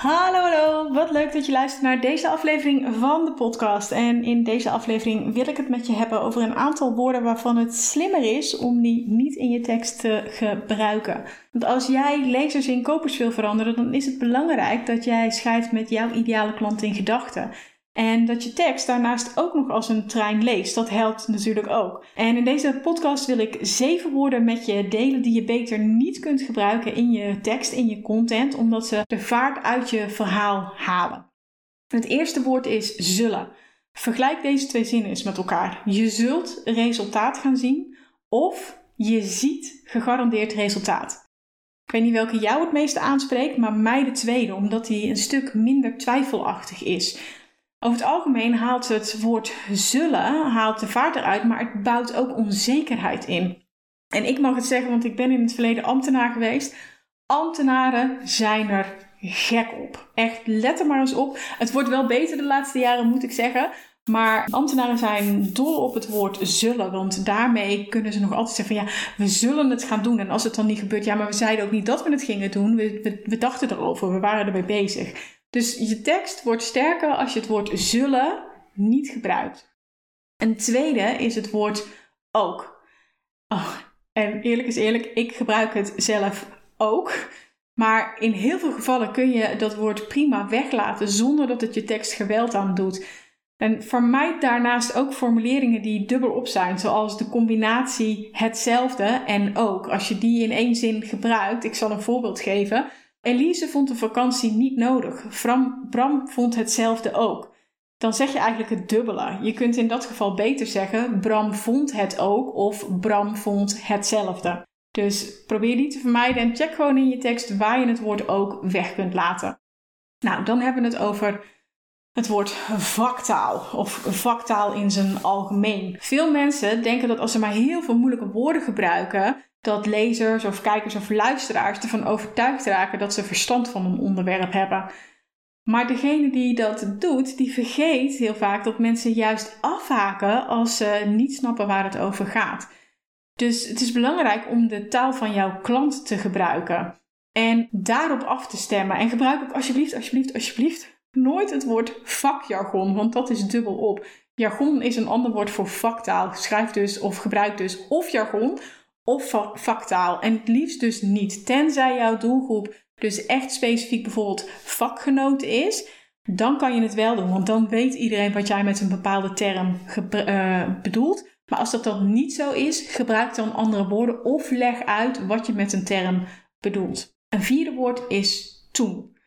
Hallo, hallo. Wat leuk dat je luistert naar deze aflevering van de podcast. En in deze aflevering wil ik het met je hebben over een aantal woorden waarvan het slimmer is om die niet in je tekst te gebruiken. Want als jij lezers in kopers wil veranderen, dan is het belangrijk dat jij schrijft met jouw ideale klant in gedachten. En dat je tekst daarnaast ook nog als een trein leest. Dat helpt natuurlijk ook. En in deze podcast wil ik zeven woorden met je delen die je beter niet kunt gebruiken in je tekst, in je content, omdat ze de vaart uit je verhaal halen. Het eerste woord is zullen. Vergelijk deze twee zinnen eens met elkaar. Je zult resultaat gaan zien of je ziet gegarandeerd resultaat. Ik weet niet welke jou het meeste aanspreekt, maar mij de tweede, omdat die een stuk minder twijfelachtig is. Over het algemeen haalt het woord zullen haalt de vaart eruit, maar het bouwt ook onzekerheid in. En ik mag het zeggen, want ik ben in het verleden ambtenaar geweest. Ambtenaren zijn er gek op. Echt, let er maar eens op. Het wordt wel beter de laatste jaren, moet ik zeggen. Maar ambtenaren zijn dol op het woord zullen. Want daarmee kunnen ze nog altijd zeggen van ja, we zullen het gaan doen. En als het dan niet gebeurt, ja, maar we zeiden ook niet dat we het gingen doen. We, we, we dachten erover, we waren ermee bezig. Dus je tekst wordt sterker als je het woord zullen niet gebruikt. Een tweede is het woord ook. Oh, en eerlijk is eerlijk, ik gebruik het zelf ook. Maar in heel veel gevallen kun je dat woord prima weglaten zonder dat het je tekst geweld aan doet. En vermijd daarnaast ook formuleringen die dubbelop zijn, zoals de combinatie hetzelfde en ook. Als je die in één zin gebruikt, ik zal een voorbeeld geven. Elise vond de vakantie niet nodig. Bram, vond hetzelfde ook. Dan zeg je eigenlijk het dubbele. Je kunt in dat geval beter zeggen: Bram vond het ook of Bram vond hetzelfde. Dus probeer die te vermijden en check gewoon in je tekst waar je het woord ook weg kunt laten. Nou, dan hebben we het over het woord vaktaal of vaktaal in zijn algemeen. Veel mensen denken dat als ze maar heel veel moeilijke woorden gebruiken, dat lezers of kijkers of luisteraars ervan overtuigd raken dat ze verstand van een onderwerp hebben. Maar degene die dat doet, die vergeet heel vaak dat mensen juist afhaken als ze niet snappen waar het over gaat. Dus het is belangrijk om de taal van jouw klant te gebruiken en daarop af te stemmen. En gebruik ook alsjeblieft, alsjeblieft, alsjeblieft nooit het woord vakjargon, want dat is dubbel op. Jargon is een ander woord voor vaktaal. Schrijf dus of gebruik dus of jargon of vaktaal. En het liefst dus niet. Tenzij jouw doelgroep dus echt specifiek bijvoorbeeld vakgenoot is, dan kan je het wel doen. Want dan weet iedereen wat jij met een bepaalde term uh, bedoelt. Maar als dat dan niet zo is, gebruik dan andere woorden of leg uit wat je met een term bedoelt. Een vierde woord is toen.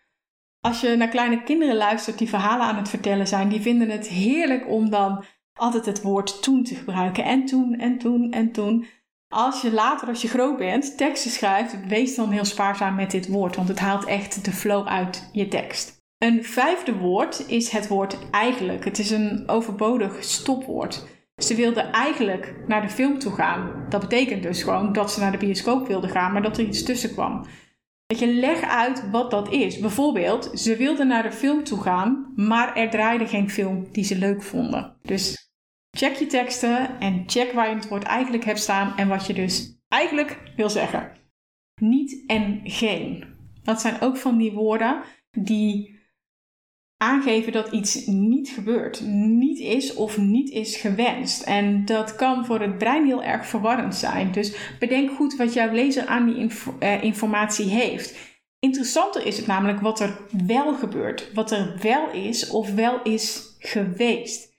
Als je naar kleine kinderen luistert die verhalen aan het vertellen zijn, die vinden het heerlijk om dan altijd het woord toen te gebruiken. En toen, en toen, en toen als je later, als je groot bent, teksten schrijft, wees dan heel spaarzaam met dit woord, want het haalt echt de flow uit je tekst. Een vijfde woord is het woord eigenlijk. Het is een overbodig stopwoord. Ze wilde eigenlijk naar de film toe gaan. Dat betekent dus gewoon dat ze naar de bioscoop wilde gaan, maar dat er iets tussen kwam. Dat je leg uit wat dat is. Bijvoorbeeld, ze wilden naar de film toe gaan, maar er draaide geen film die ze leuk vonden. Dus Check je teksten en check waar je het woord eigenlijk hebt staan en wat je dus eigenlijk wil zeggen. Niet en geen. Dat zijn ook van die woorden die aangeven dat iets niet gebeurt, niet is of niet is gewenst. En dat kan voor het brein heel erg verwarrend zijn. Dus bedenk goed wat jouw lezer aan die eh, informatie heeft. Interessanter is het namelijk wat er wel gebeurt, wat er wel is of wel is geweest.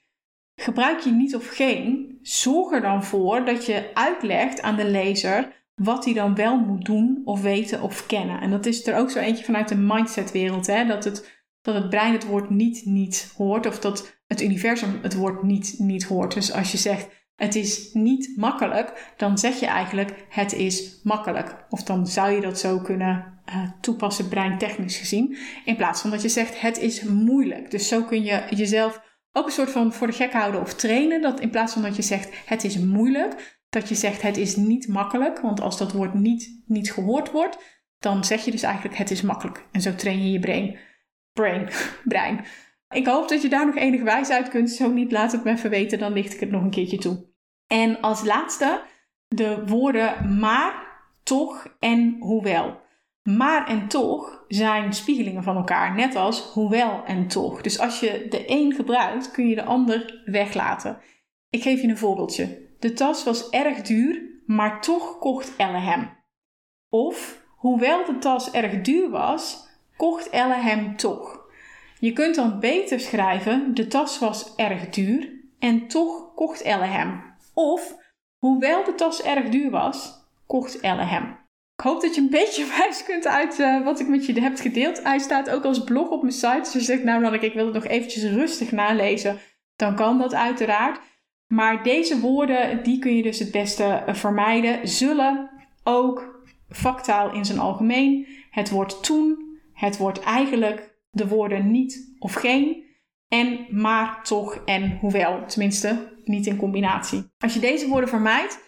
Gebruik je niet of geen, zorg er dan voor dat je uitlegt aan de lezer wat hij dan wel moet doen of weten of kennen. En dat is er ook zo eentje vanuit de mindsetwereld, hè? Dat, het, dat het brein het woord niet niet hoort of dat het universum het woord niet niet hoort. Dus als je zegt het is niet makkelijk, dan zeg je eigenlijk het is makkelijk. Of dan zou je dat zo kunnen uh, toepassen breintechnisch gezien, in plaats van dat je zegt het is moeilijk. Dus zo kun je jezelf ook een soort van voor de gek houden of trainen. Dat in plaats van dat je zegt het is moeilijk, dat je zegt het is niet makkelijk. Want als dat woord niet, niet gehoord wordt, dan zeg je dus eigenlijk het is makkelijk. En zo train je je brain. Brain, brein. Ik hoop dat je daar nog enig wijs uit kunt. Zo niet, laat het me even weten, dan licht ik het nog een keertje toe. En als laatste de woorden maar, toch en hoewel. Maar en toch zijn spiegelingen van elkaar, net als hoewel en toch. Dus als je de een gebruikt, kun je de ander weglaten. Ik geef je een voorbeeldje. De tas was erg duur, maar toch kocht Elle hem. Of, hoewel de tas erg duur was, kocht Elle hem toch. Je kunt dan beter schrijven: de tas was erg duur en toch kocht Elle hem. Of, hoewel de tas erg duur was, kocht Elle hem. Ik hoop dat je een beetje wijs kunt uit uh, wat ik met je heb gedeeld. Hij staat ook als blog op mijn site. Dus je zegt, nou dan ik wil het nog eventjes rustig nalezen. Dan kan dat uiteraard. Maar deze woorden, die kun je dus het beste eh, vermijden. Zullen, ook, vaktaal in zijn algemeen. Het woord toen, het woord eigenlijk, de woorden niet of geen. En maar, toch en hoewel. Tenminste, niet in combinatie. Als je deze woorden vermijdt,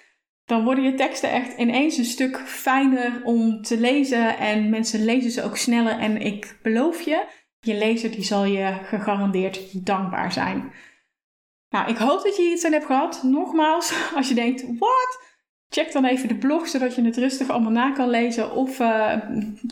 dan worden je teksten echt ineens een stuk fijner om te lezen en mensen lezen ze ook sneller. En ik beloof je, je lezer die zal je gegarandeerd dankbaar zijn. Nou, ik hoop dat je hier iets aan hebt gehad. Nogmaals, als je denkt, wat? Check dan even de blog, zodat je het rustig allemaal na kan lezen. Of uh,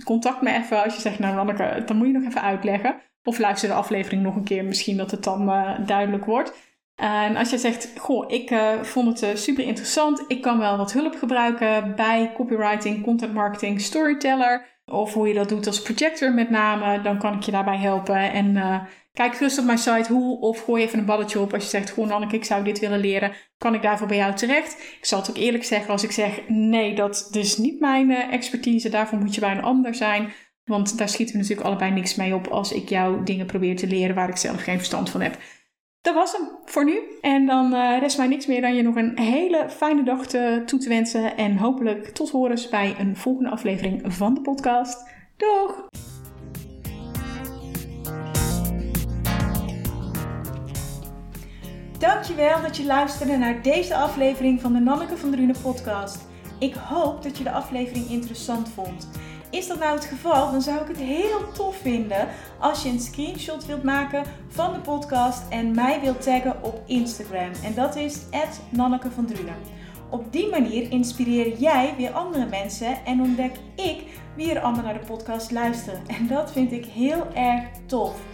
contact me even als je zegt, nou Lanneke, dan moet je nog even uitleggen. Of luister de aflevering nog een keer, misschien dat het dan uh, duidelijk wordt. En als je zegt, goh, ik uh, vond het super interessant, ik kan wel wat hulp gebruiken bij copywriting, content marketing, storyteller, of hoe je dat doet als projector met name, dan kan ik je daarbij helpen. En uh, kijk gerust op mijn site hoe, of gooi even een balletje op als je zegt, goh Anneke, ik zou dit willen leren, kan ik daarvoor bij jou terecht? Ik zal het ook eerlijk zeggen als ik zeg, nee, dat is niet mijn expertise, daarvoor moet je bij een ander zijn. Want daar schieten we natuurlijk allebei niks mee op als ik jou dingen probeer te leren waar ik zelf geen verstand van heb. Dat was hem voor nu. En dan uh, rest mij niks meer dan je nog een hele fijne dag te, toe te wensen. En hopelijk tot horens bij een volgende aflevering van de podcast. Doeg! Dankjewel dat je luisterde naar deze aflevering van de Nanneke van Drunen podcast. Ik hoop dat je de aflevering interessant vond. Is dat nou het geval, dan zou ik het heel tof vinden als je een screenshot wilt maken van de podcast en mij wilt taggen op Instagram. En dat is Nanneke van Drunen. Op die manier inspireer jij weer andere mensen en ontdek ik wie er allemaal naar de podcast luisteren. En dat vind ik heel erg tof.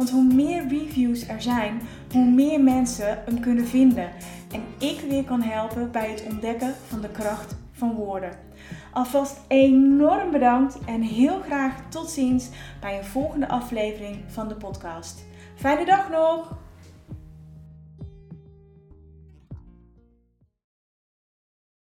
Want hoe meer reviews er zijn, hoe meer mensen hem kunnen vinden. En ik weer kan helpen bij het ontdekken van de kracht van woorden. Alvast enorm bedankt en heel graag tot ziens bij een volgende aflevering van de podcast. Fijne dag nog!